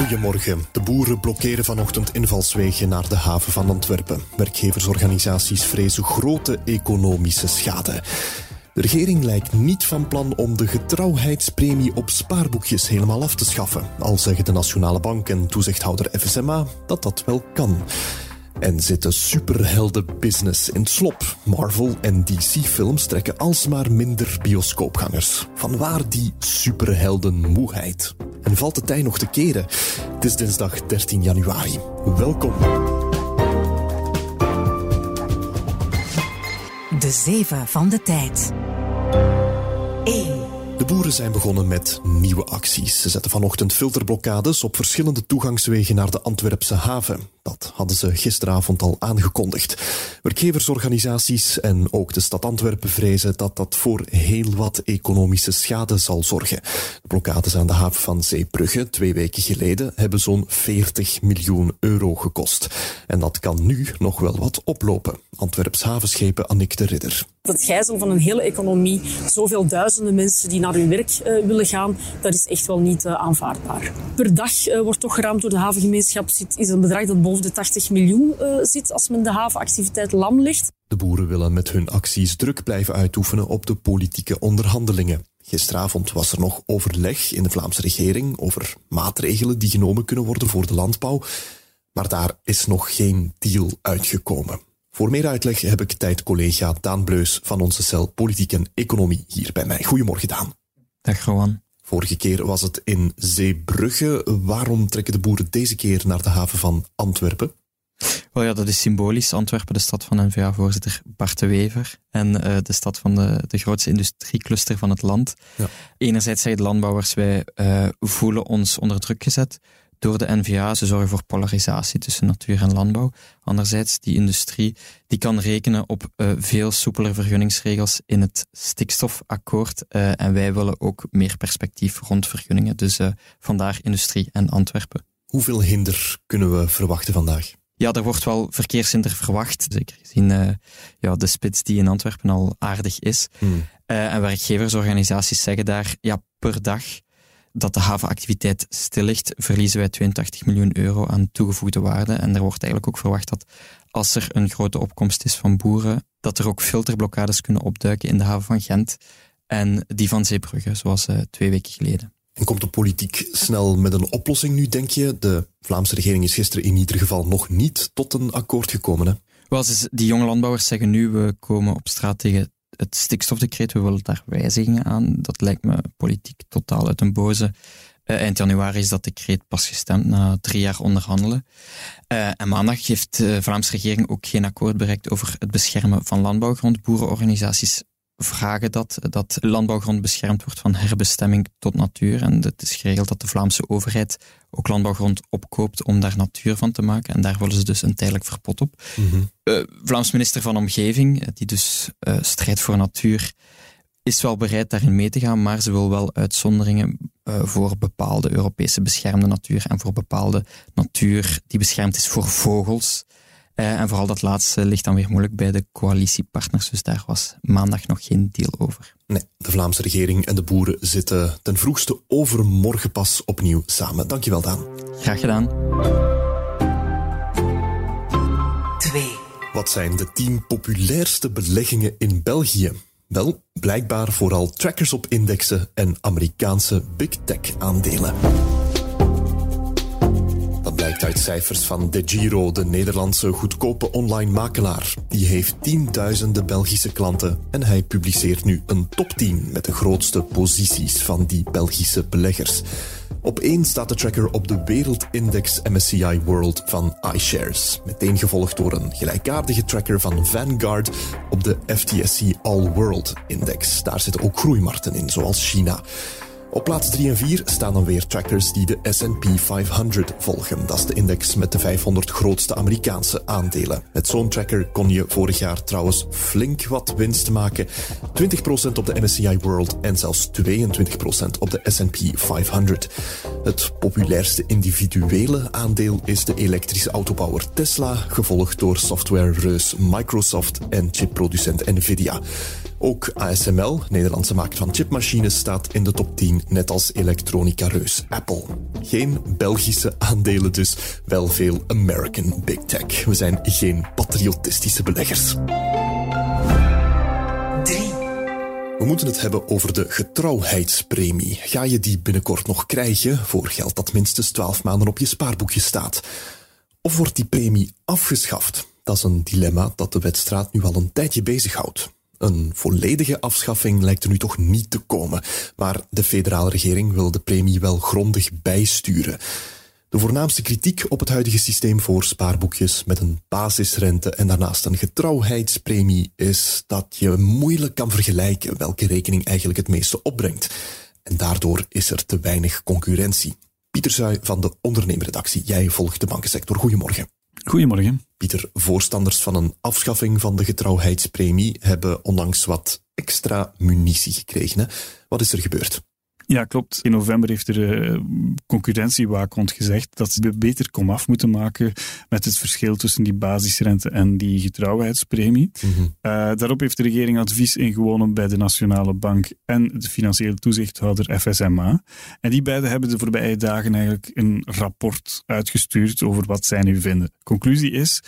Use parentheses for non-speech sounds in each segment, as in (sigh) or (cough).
Goedemorgen. De boeren blokkeren vanochtend invalswegen naar de haven van Antwerpen. Werkgeversorganisaties vrezen grote economische schade. De regering lijkt niet van plan om de getrouwheidspremie op spaarboekjes helemaal af te schaffen. Al zeggen de Nationale Bank en toezichthouder FSMA dat dat wel kan. En zit de superheldenbusiness in het slop. Marvel en DC-films trekken alsmaar minder bioscoopgangers. Vanwaar die superheldenmoeheid? En valt de tijd nog te keren? Het is dinsdag 13 januari. Welkom. De zeven van de tijd. 1. De boeren zijn begonnen met nieuwe acties. Ze zetten vanochtend filterblokkades op verschillende toegangswegen naar de Antwerpse haven. Dat hadden ze gisteravond al aangekondigd. Werkgeversorganisaties en ook de stad Antwerpen vrezen dat dat voor heel wat economische schade zal zorgen. De blokkades aan de haven van Zeebrugge twee weken geleden hebben zo'n 40 miljoen euro gekost. En dat kan nu nog wel wat oplopen. Antwerps havenschepen Annick de Ridder. Het gijzelen van een hele economie, zoveel duizenden mensen die naar hun werk uh, willen gaan, dat is echt wel niet uh, aanvaardbaar. Per dag uh, wordt toch geraamd door de havengemeenschap, zit, is een bedrag dat boven de 80 miljoen zit als men de havenactiviteit lam legt. De boeren willen met hun acties druk blijven uitoefenen op de politieke onderhandelingen. Gisteravond was er nog overleg in de Vlaamse regering over maatregelen die genomen kunnen worden voor de landbouw. Maar daar is nog geen deal uitgekomen. Voor meer uitleg heb ik tijd-collega Daan Bleus van onze cel Politiek en Economie hier bij mij. Goedemorgen, Daan. Dag, Rowan. Vorige keer was het in Zeebrugge. Waarom trekken de boeren deze keer naar de haven van Antwerpen? Wel ja, dat is symbolisch. Antwerpen, de stad van NVA-voorzitter Bart de Wever en uh, de stad van de, de grootste industriecluster van het land. Ja. Enerzijds zeggen de landbouwers, wij uh, voelen ons onder druk gezet door de NVA. Ze zorgen voor polarisatie tussen natuur en landbouw. Anderzijds, die industrie die kan rekenen op uh, veel soepeler vergunningsregels in het stikstofakkoord. Uh, en wij willen ook meer perspectief rond vergunningen. Dus uh, vandaar industrie en Antwerpen. Hoeveel hinder kunnen we verwachten vandaag? Ja, er wordt wel verkeershinder verwacht. Zeker gezien ja, de spits die in Antwerpen al aardig is. Hmm. En werkgeversorganisaties zeggen daar, ja, per dag dat de havenactiviteit stil ligt, verliezen wij 82 miljoen euro aan toegevoegde waarde. En er wordt eigenlijk ook verwacht dat als er een grote opkomst is van boeren, dat er ook filterblokkades kunnen opduiken in de haven van Gent en die van Zeebrugge, zoals uh, twee weken geleden. En komt de politiek snel met een oplossing nu, denk je? De Vlaamse regering is gisteren in ieder geval nog niet tot een akkoord gekomen. Hè? Wel, die jonge landbouwers zeggen nu, we komen op straat tegen het stikstofdecreet, we willen daar wijzigingen aan. Dat lijkt me politiek totaal uit een boze. Uh, eind januari is dat decreet pas gestemd na drie jaar onderhandelen. Uh, en maandag heeft de Vlaamse regering ook geen akkoord bereikt over het beschermen van landbouwgrond. Boerenorganisaties vragen dat, dat landbouwgrond beschermd wordt van herbestemming tot natuur. En het is geregeld dat de Vlaamse overheid ook landbouwgrond opkoopt om daar natuur van te maken. En daar willen ze dus een tijdelijk verpot op. Mm Vlaams minister van Omgeving, eh, die dus uh, strijdt voor natuur, is wel bereid daarin mee te gaan, maar ze wil wel uitzonderingen uh, voor bepaalde Europese beschermde natuur en voor bepaalde natuur die beschermd is voor vogels. Uh, en vooral dat laatste ligt dan weer moeilijk bij de coalitiepartners, dus daar was maandag nog geen deal over. Nee, de Vlaamse regering en de boeren zitten ten vroegste overmorgen pas opnieuw samen. Dankjewel, Daan. Graag gedaan. 2. Wat zijn de tien populairste beleggingen in België? Wel, blijkbaar vooral trackers op indexen en Amerikaanse big tech aandelen blijkt uit cijfers van De Giro, de Nederlandse goedkope online makelaar. Die heeft tienduizenden Belgische klanten en hij publiceert nu een top 10 met de grootste posities van die Belgische beleggers. Op één staat de tracker op de wereldindex MSCI World van iShares. Meteen gevolgd door een gelijkaardige tracker van Vanguard op de FTSE All World Index. Daar zitten ook groeimarkten in, zoals China. Op plaats 3 en 4 staan dan weer trackers die de SP 500 volgen. Dat is de index met de 500 grootste Amerikaanse aandelen. Met zo'n tracker kon je vorig jaar trouwens flink wat winst maken. 20% op de MSCI World en zelfs 22% op de SP 500. Het populairste individuele aandeel is de elektrische autobouwer Tesla, gevolgd door software-reus Microsoft en chipproducent Nvidia. Ook ASML, Nederlandse maker van chipmachines, staat in de top 10, net als elektronica-reus Apple. Geen Belgische aandelen dus, wel veel American Big Tech. We zijn geen patriotistische beleggers. 3. We moeten het hebben over de getrouwheidspremie. Ga je die binnenkort nog krijgen voor geld dat minstens 12 maanden op je spaarboekje staat? Of wordt die premie afgeschaft? Dat is een dilemma dat de wetstraat nu al een tijdje bezighoudt. Een volledige afschaffing lijkt er nu toch niet te komen, maar de federale regering wil de premie wel grondig bijsturen. De voornaamste kritiek op het huidige systeem voor spaarboekjes met een basisrente en daarnaast een getrouwheidspremie is dat je moeilijk kan vergelijken welke rekening eigenlijk het meeste opbrengt. En daardoor is er te weinig concurrentie. Pieter Zuij van de ondernemerredactie, jij volgt de bankensector. Goedemorgen. Goedemorgen. Pieter, voorstanders van een afschaffing van de getrouwheidspremie hebben onlangs wat extra munitie gekregen. Wat is er gebeurd? Ja, klopt. In november heeft er uh, concurrentiewaakhond gezegd dat ze beter komaf moeten maken met het verschil tussen die basisrente en die getrouwheidspremie. Mhm. Uh, daarop heeft de regering advies ingewonnen bij de Nationale Bank en de financiële toezichthouder FSMA. En die beiden hebben de voorbije dagen eigenlijk een rapport uitgestuurd over wat zij nu vinden. Conclusie is,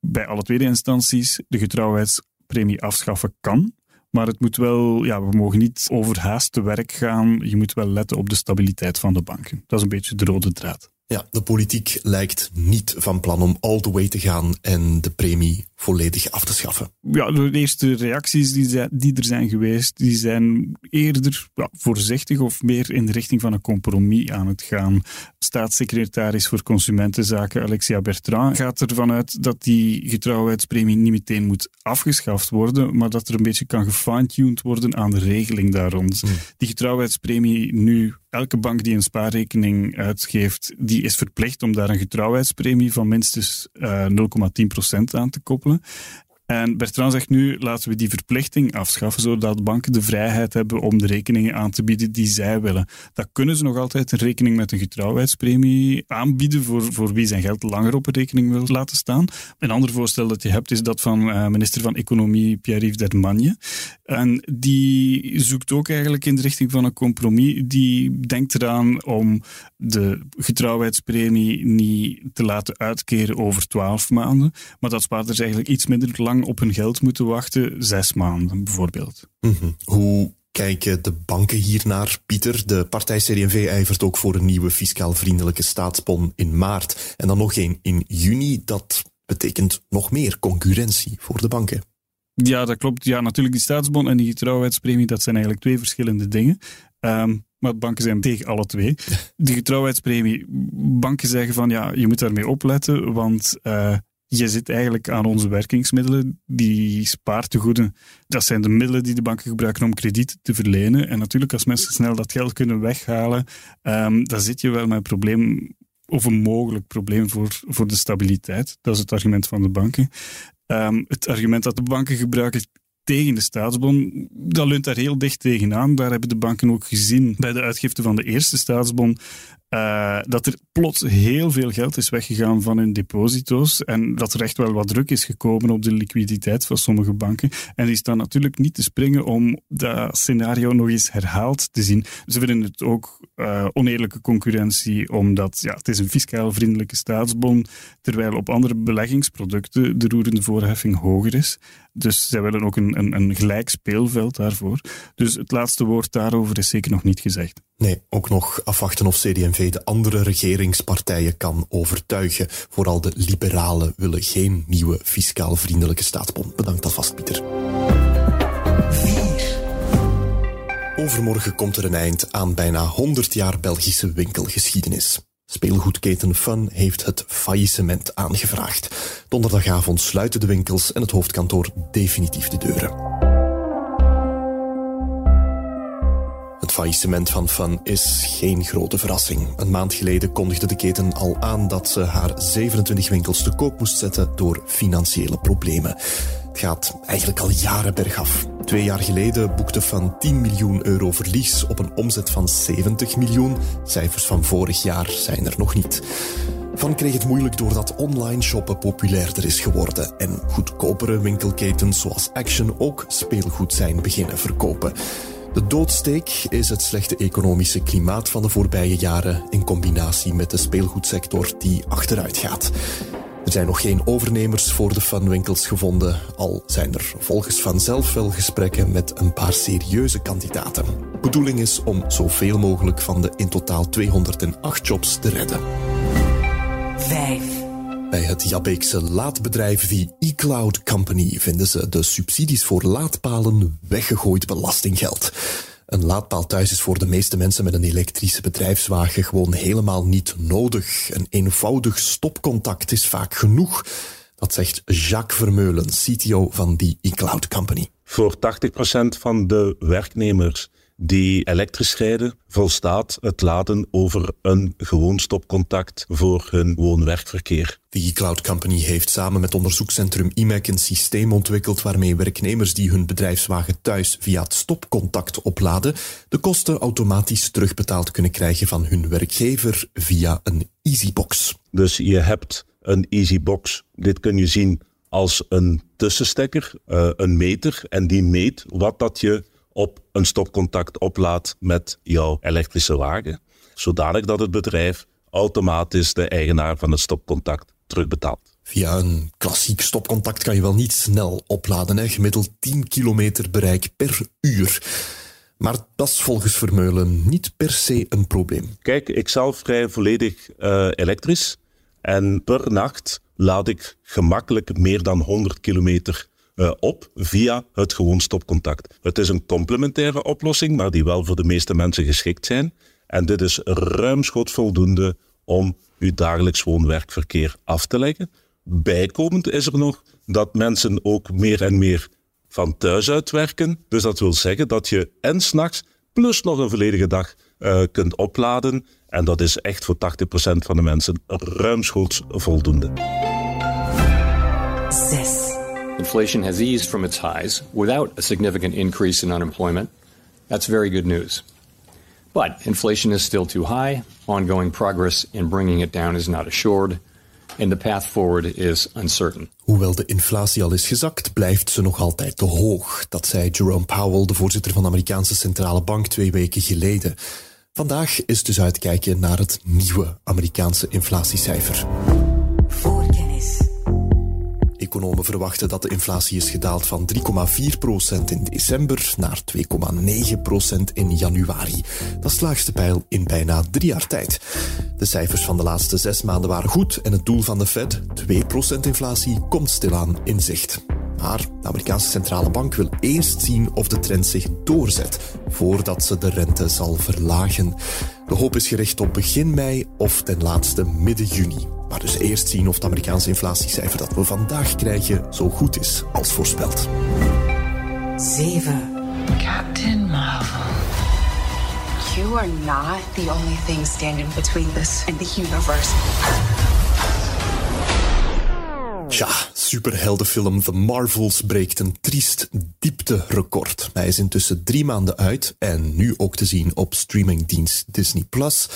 bij alle tweede instanties, de getrouwheidspremie afschaffen kan. Maar het moet wel, ja, we mogen niet overhaast te werk gaan. Je moet wel letten op de stabiliteit van de banken. Dat is een beetje de rode draad. Ja, de politiek lijkt niet van plan om all the way te gaan en de premie volledig af te schaffen. Ja, de eerste reacties die, die er zijn geweest, die zijn eerder ja, voorzichtig of meer in de richting van een compromis aan het gaan. Staatssecretaris voor Consumentenzaken Alexia Bertrand gaat ervan uit dat die getrouwheidspremie niet meteen moet afgeschaft worden, maar dat er een beetje kan gefine-tuned worden aan de regeling daar rond. Hmm. Die getrouwheidspremie nu elke bank die een spaarrekening uitgeeft, die is verplicht om daar een getrouwheidspremie van minstens uh, eh, 0,10% aan te koppelen. koppelen. En Bertrand zegt nu, laten we die verplichting afschaffen, zodat banken de vrijheid hebben om de rekeningen aan te bieden die zij willen. Dat kunnen ze nog altijd een rekening met een getrouwheidspremie aanbieden voor, voor wie zijn geld langer op een rekening wil laten staan. Een ander voorstel dat je hebt is dat van uh, minister van Economie Pierre-Yves Dermagne. En die zoekt ook eigenlijk in de richting van een compromis. Die denkt eraan om de getrouwheidspremie niet te laten uitkeren over twaalf maanden, maar dat spaarders eigenlijk iets minder lang op hun geld moeten wachten, zes maanden bijvoorbeeld. Mhm. Hoe kijken de banken hiernaar, Pieter? De partij CD&V ijvert ook voor een nieuwe fiscaal vriendelijke staatsbon in maart en dan nog één in juni. Dat betekent nog meer concurrentie voor de banken. Ja, dat klopt. Ja, natuurlijk, die staatsbon en die getrouwheidspremie, dat zijn eigenlijk twee verschillende dingen. Um, maar banken zijn tegen alle twee. (laughs) De getrouwheidspremie, banken zeggen van ja, je moet daarmee opletten, want uh, je zit eigenlijk aan onze werkingsmiddelen. Die spaartegoeden, dat zijn de middelen die de banken gebruiken om krediet te verlenen. En natuurlijk, als mensen snel dat geld kunnen weghalen, um, dan zit je wel met een probleem of een mogelijk probleem voor, voor de stabiliteit. Dat is het argument van de banken. Um, het argument dat de banken gebruiken tegen de staatsbon, dat leunt daar heel dicht tegenaan. Daar hebben de banken ook gezien bij de uitgifte van de eerste staatsbon uh, dat er plots heel veel geld is weggegaan van hun deposito's en dat er echt wel wat druk is gekomen op de liquiditeit van sommige banken. En die staan natuurlijk niet te springen om dat scenario nog eens herhaald te zien. Ze vinden het ook uh, oneerlijke concurrentie, omdat ja, het is een fiscaal vriendelijke staatsbon, terwijl op andere beleggingsproducten de roerende voorheffing hoger is. Dus zij willen ook een, een, een gelijk speelveld daarvoor. Dus het laatste woord daarover is zeker nog niet gezegd. Nee, ook nog afwachten of CD&V de andere regeringspartijen kan overtuigen. Vooral de liberalen willen geen nieuwe fiscaal vriendelijke staatsbond. Bedankt alvast, Pieter. Overmorgen komt er een eind aan bijna 100 jaar Belgische winkelgeschiedenis. Speelgoedketen Fun heeft het faillissement aangevraagd. Donderdagavond sluiten de winkels en het hoofdkantoor definitief de deuren. Faillissement van Fun is geen grote verrassing. Een maand geleden kondigde de keten al aan dat ze haar 27 winkels te koop moest zetten door financiële problemen. Het gaat eigenlijk al jaren bergaf. Twee jaar geleden boekte Fun 10 miljoen euro verlies op een omzet van 70 miljoen. Cijfers van vorig jaar zijn er nog niet. Van kreeg het moeilijk doordat online shoppen populairder is geworden en goedkopere winkelketens zoals Action ook speelgoed zijn beginnen verkopen. De doodsteek is het slechte economische klimaat van de voorbije jaren in combinatie met de speelgoedsector die achteruit gaat. Er zijn nog geen overnemers voor de funwinkels gevonden, al zijn er volgens vanzelf wel gesprekken met een paar serieuze kandidaten. Bedoeling is om zoveel mogelijk van de in totaal 208 jobs te redden. 5. Bij het Jabeekse laadbedrijf The eCloud Company vinden ze de subsidies voor laadpalen weggegooid belastinggeld. Een laadpaal thuis is voor de meeste mensen met een elektrische bedrijfswagen gewoon helemaal niet nodig. Een eenvoudig stopcontact is vaak genoeg. Dat zegt Jacques Vermeulen, CTO van The eCloud Company. Voor 80% van de werknemers die elektrisch rijden, volstaat het laden over een gewoon stopcontact voor hun woon-werkverkeer. De eCloud Company heeft samen met onderzoekscentrum IMEC een systeem ontwikkeld waarmee werknemers die hun bedrijfswagen thuis via het stopcontact opladen, de kosten automatisch terugbetaald kunnen krijgen van hun werkgever via een EasyBox. Dus je hebt een EasyBox. Dit kun je zien als een tussenstekker, uh, een meter, en die meet wat dat je op een stopcontact oplaadt met jouw elektrische wagen, zodanig dat het bedrijf automatisch de eigenaar van het stopcontact terugbetaalt. Via een klassiek stopcontact kan je wel niet snel opladen, hè? gemiddeld 10 kilometer bereik per uur. Maar dat is volgens Vermeulen niet per se een probleem. Kijk, ik zelf rij volledig uh, elektrisch en per nacht laad ik gemakkelijk meer dan 100 kilometer uh, op via het gewoon stopcontact. Het is een complementaire oplossing, maar die wel voor de meeste mensen geschikt zijn. En dit is ruimschoots voldoende om uw dagelijks woon-werkverkeer af te leggen. Bijkomend is er nog dat mensen ook meer en meer van thuis uit werken. Dus dat wil zeggen dat je en s'nachts plus nog een volledige dag uh, kunt opladen. En dat is echt voor 80% van de mensen ruimschoots voldoende. 6. Inflation has eased from its highs without a significant increase in unemployment. That's very good news. But inflation is still too high. Ongoing progress in bringing it down is not assured. And the path forward is uncertain. Hoewel de inflatie al is gezakt, blijft ze nog altijd te hoog. Dat zei Jerome Powell, de voorzitter van de Amerikaanse Centrale Bank, twee weken geleden. Vandaag is dus uitkijken naar het nieuwe Amerikaanse inflatiecijfer. Economen verwachten dat de inflatie is gedaald van 3,4% in december naar 2,9% in januari. Dat is het laagste pijl in bijna drie jaar tijd. De cijfers van de laatste zes maanden waren goed en het doel van de Fed, 2% inflatie, komt stilaan in zicht. Maar de Amerikaanse centrale bank wil eerst zien of de trend zich doorzet voordat ze de rente zal verlagen. De hoop is gericht op begin mei of ten laatste midden juni. Maar dus eerst zien of het Amerikaanse inflatiecijfer dat we vandaag krijgen zo goed is als voorspeld. 7. Captain Marvel. You are not the only thing standing between this and the universe. Tja, superheldenfilm The Marvels breekt een triest diepterecord. Hij is intussen drie maanden uit en nu ook te zien op streamingdienst Disney+. Plus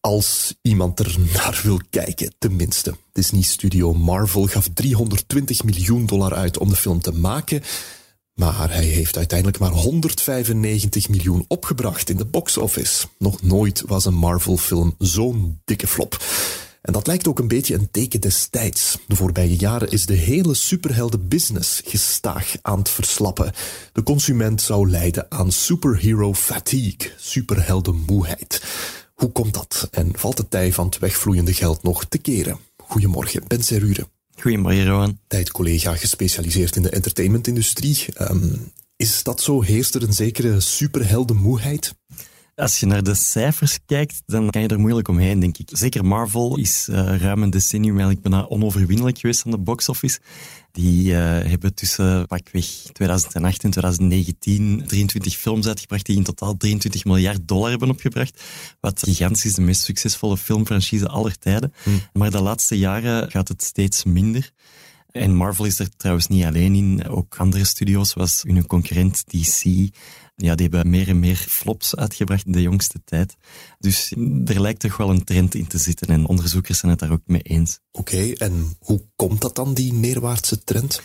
als iemand er naar wil kijken, tenminste. Disney Studio Marvel gaf 320 miljoen dollar uit om de film te maken, maar hij heeft uiteindelijk maar 195 miljoen opgebracht in de box office. Nog nooit was een Marvel-film zo'n dikke flop. En dat lijkt ook een beetje een teken des tijds. De voorbije jaren is de hele superheldenbusiness gestaag aan het verslappen. De consument zou lijden aan superhero fatigue, superheldenmoeheid. Hoe komt dat? En valt het tij van het wegvloeiende geld nog te keren? Goedemorgen, Ben Serure. Goedemorgen, Rowan. Tijdcollega gespecialiseerd in de entertainmentindustrie. Um, is dat zo? Heerst er een zekere superheldenmoeheid? Als je naar de cijfers kijkt, dan kan je er moeilijk omheen, denk ik. Zeker Marvel is uh, ruim een decennium eigenlijk bijna onoverwinnelijk geweest aan de box office. Die uh, hebben tussen pakweg 2008 en 2019 23 films uitgebracht die in totaal 23 miljard dollar hebben opgebracht. Wat gigantisch is, de meest succesvolle filmfranchise aller tijden. Hmm. Maar de laatste jaren gaat het steeds minder. En Marvel is er trouwens niet alleen in. Ook andere studio's, zoals hun concurrent DC, ja, die hebben meer en meer flops uitgebracht in de jongste tijd. Dus er lijkt toch wel een trend in te zitten en onderzoekers zijn het daar ook mee eens. Oké, en hoe komt dat dan, die neerwaartse trend?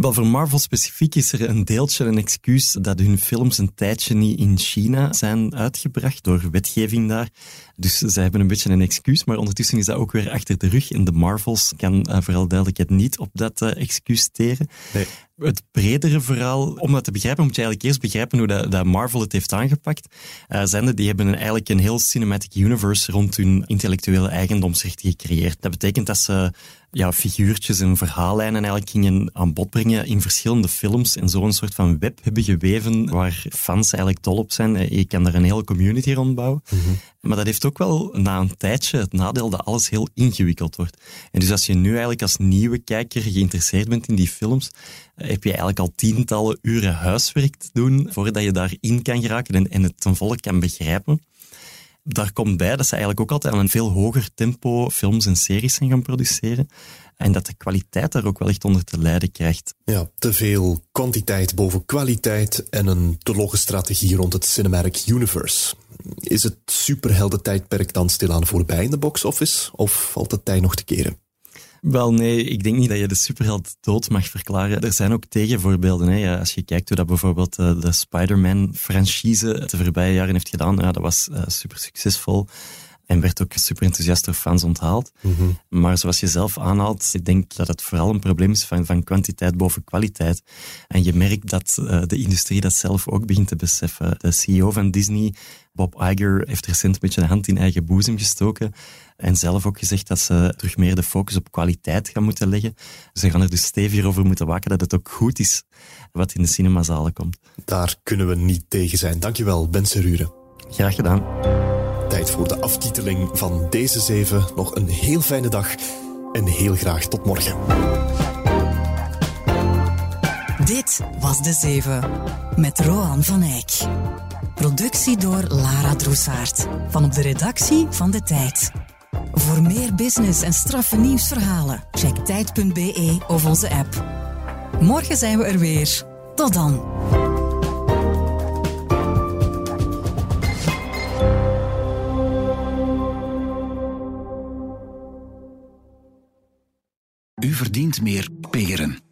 Wel, voor Marvel specifiek is er een deeltje een excuus dat hun films een tijdje niet in China zijn uitgebracht door wetgeving daar. Dus zij hebben een beetje een excuus, maar ondertussen is dat ook weer achter de rug. En de Marvels kan uh, vooral duidelijkheid niet op dat uh, excuus teren. Nee. Het bredere verhaal, om dat te begrijpen, moet je eigenlijk eerst begrijpen hoe dat, dat Marvel het heeft aangepakt. Uh, zenden, die hebben eigenlijk een heel cinematic universe rond hun intellectuele eigendomsrechten gecreëerd. Dat betekent dat ze ja, figuurtjes en verhaallijnen eigenlijk gingen aan bod brengen in verschillende films en zo een soort van web hebben geweven waar fans eigenlijk dol op zijn. Je kan daar een hele community rond bouwen. Mm -hmm. Maar dat heeft ook wel na een tijdje het nadeel dat alles heel ingewikkeld wordt. En dus als je nu eigenlijk als nieuwe kijker geïnteresseerd bent in die films, heb je eigenlijk al tientallen uren huiswerk te doen voordat je daarin kan geraken en, en het ten volle kan begrijpen. Daar komt bij dat ze eigenlijk ook altijd aan een veel hoger tempo films en series zijn gaan produceren. En dat de kwaliteit daar ook wel echt onder te lijden krijgt. Ja, te veel kwantiteit boven kwaliteit en een te logge strategie rond het Cinematic Universe. Is het superhelden-tijdperk dan stilaan voorbij in de box office? Of valt het tijd nog te keren? Wel, nee, ik denk niet dat je de superheld dood mag verklaren. Er zijn ook tegenvoorbeelden. Hè. Als je kijkt hoe dat bijvoorbeeld eh, de Spider-Man-franchise de voorbije jaren heeft gedaan, ja, dat was uh, super succesvol en werd ook super enthousiast door fans onthaald. Mhm. Maar zoals je zelf aanhaalt, ik denk dat het vooral een probleem is van, van kwantiteit boven kwaliteit. En je merkt dat uh, de industrie dat zelf ook begint te beseffen. De CEO van Disney, Bob Iger, heeft recent een beetje de hand in eigen boezem gestoken. En zelf ook gezegd dat ze terug meer de focus op kwaliteit gaan moeten leggen. Ze gaan er dus steviger over moeten waken dat het ook goed is wat in de cinemazalen komt. Daar kunnen we niet tegen zijn. Dankjewel, Ben Serure. Graag gedaan. Tijd voor de aftiteling van deze zeven. Nog een heel fijne dag en heel graag tot morgen. Dit was De Zeven met Roan van Eyck. Productie door Lara Droesaert van op de redactie van De Tijd. Voor meer business en straffe nieuwsverhalen, check tijd.be of onze app. Morgen zijn we er weer. Tot dan. U verdient meer peren.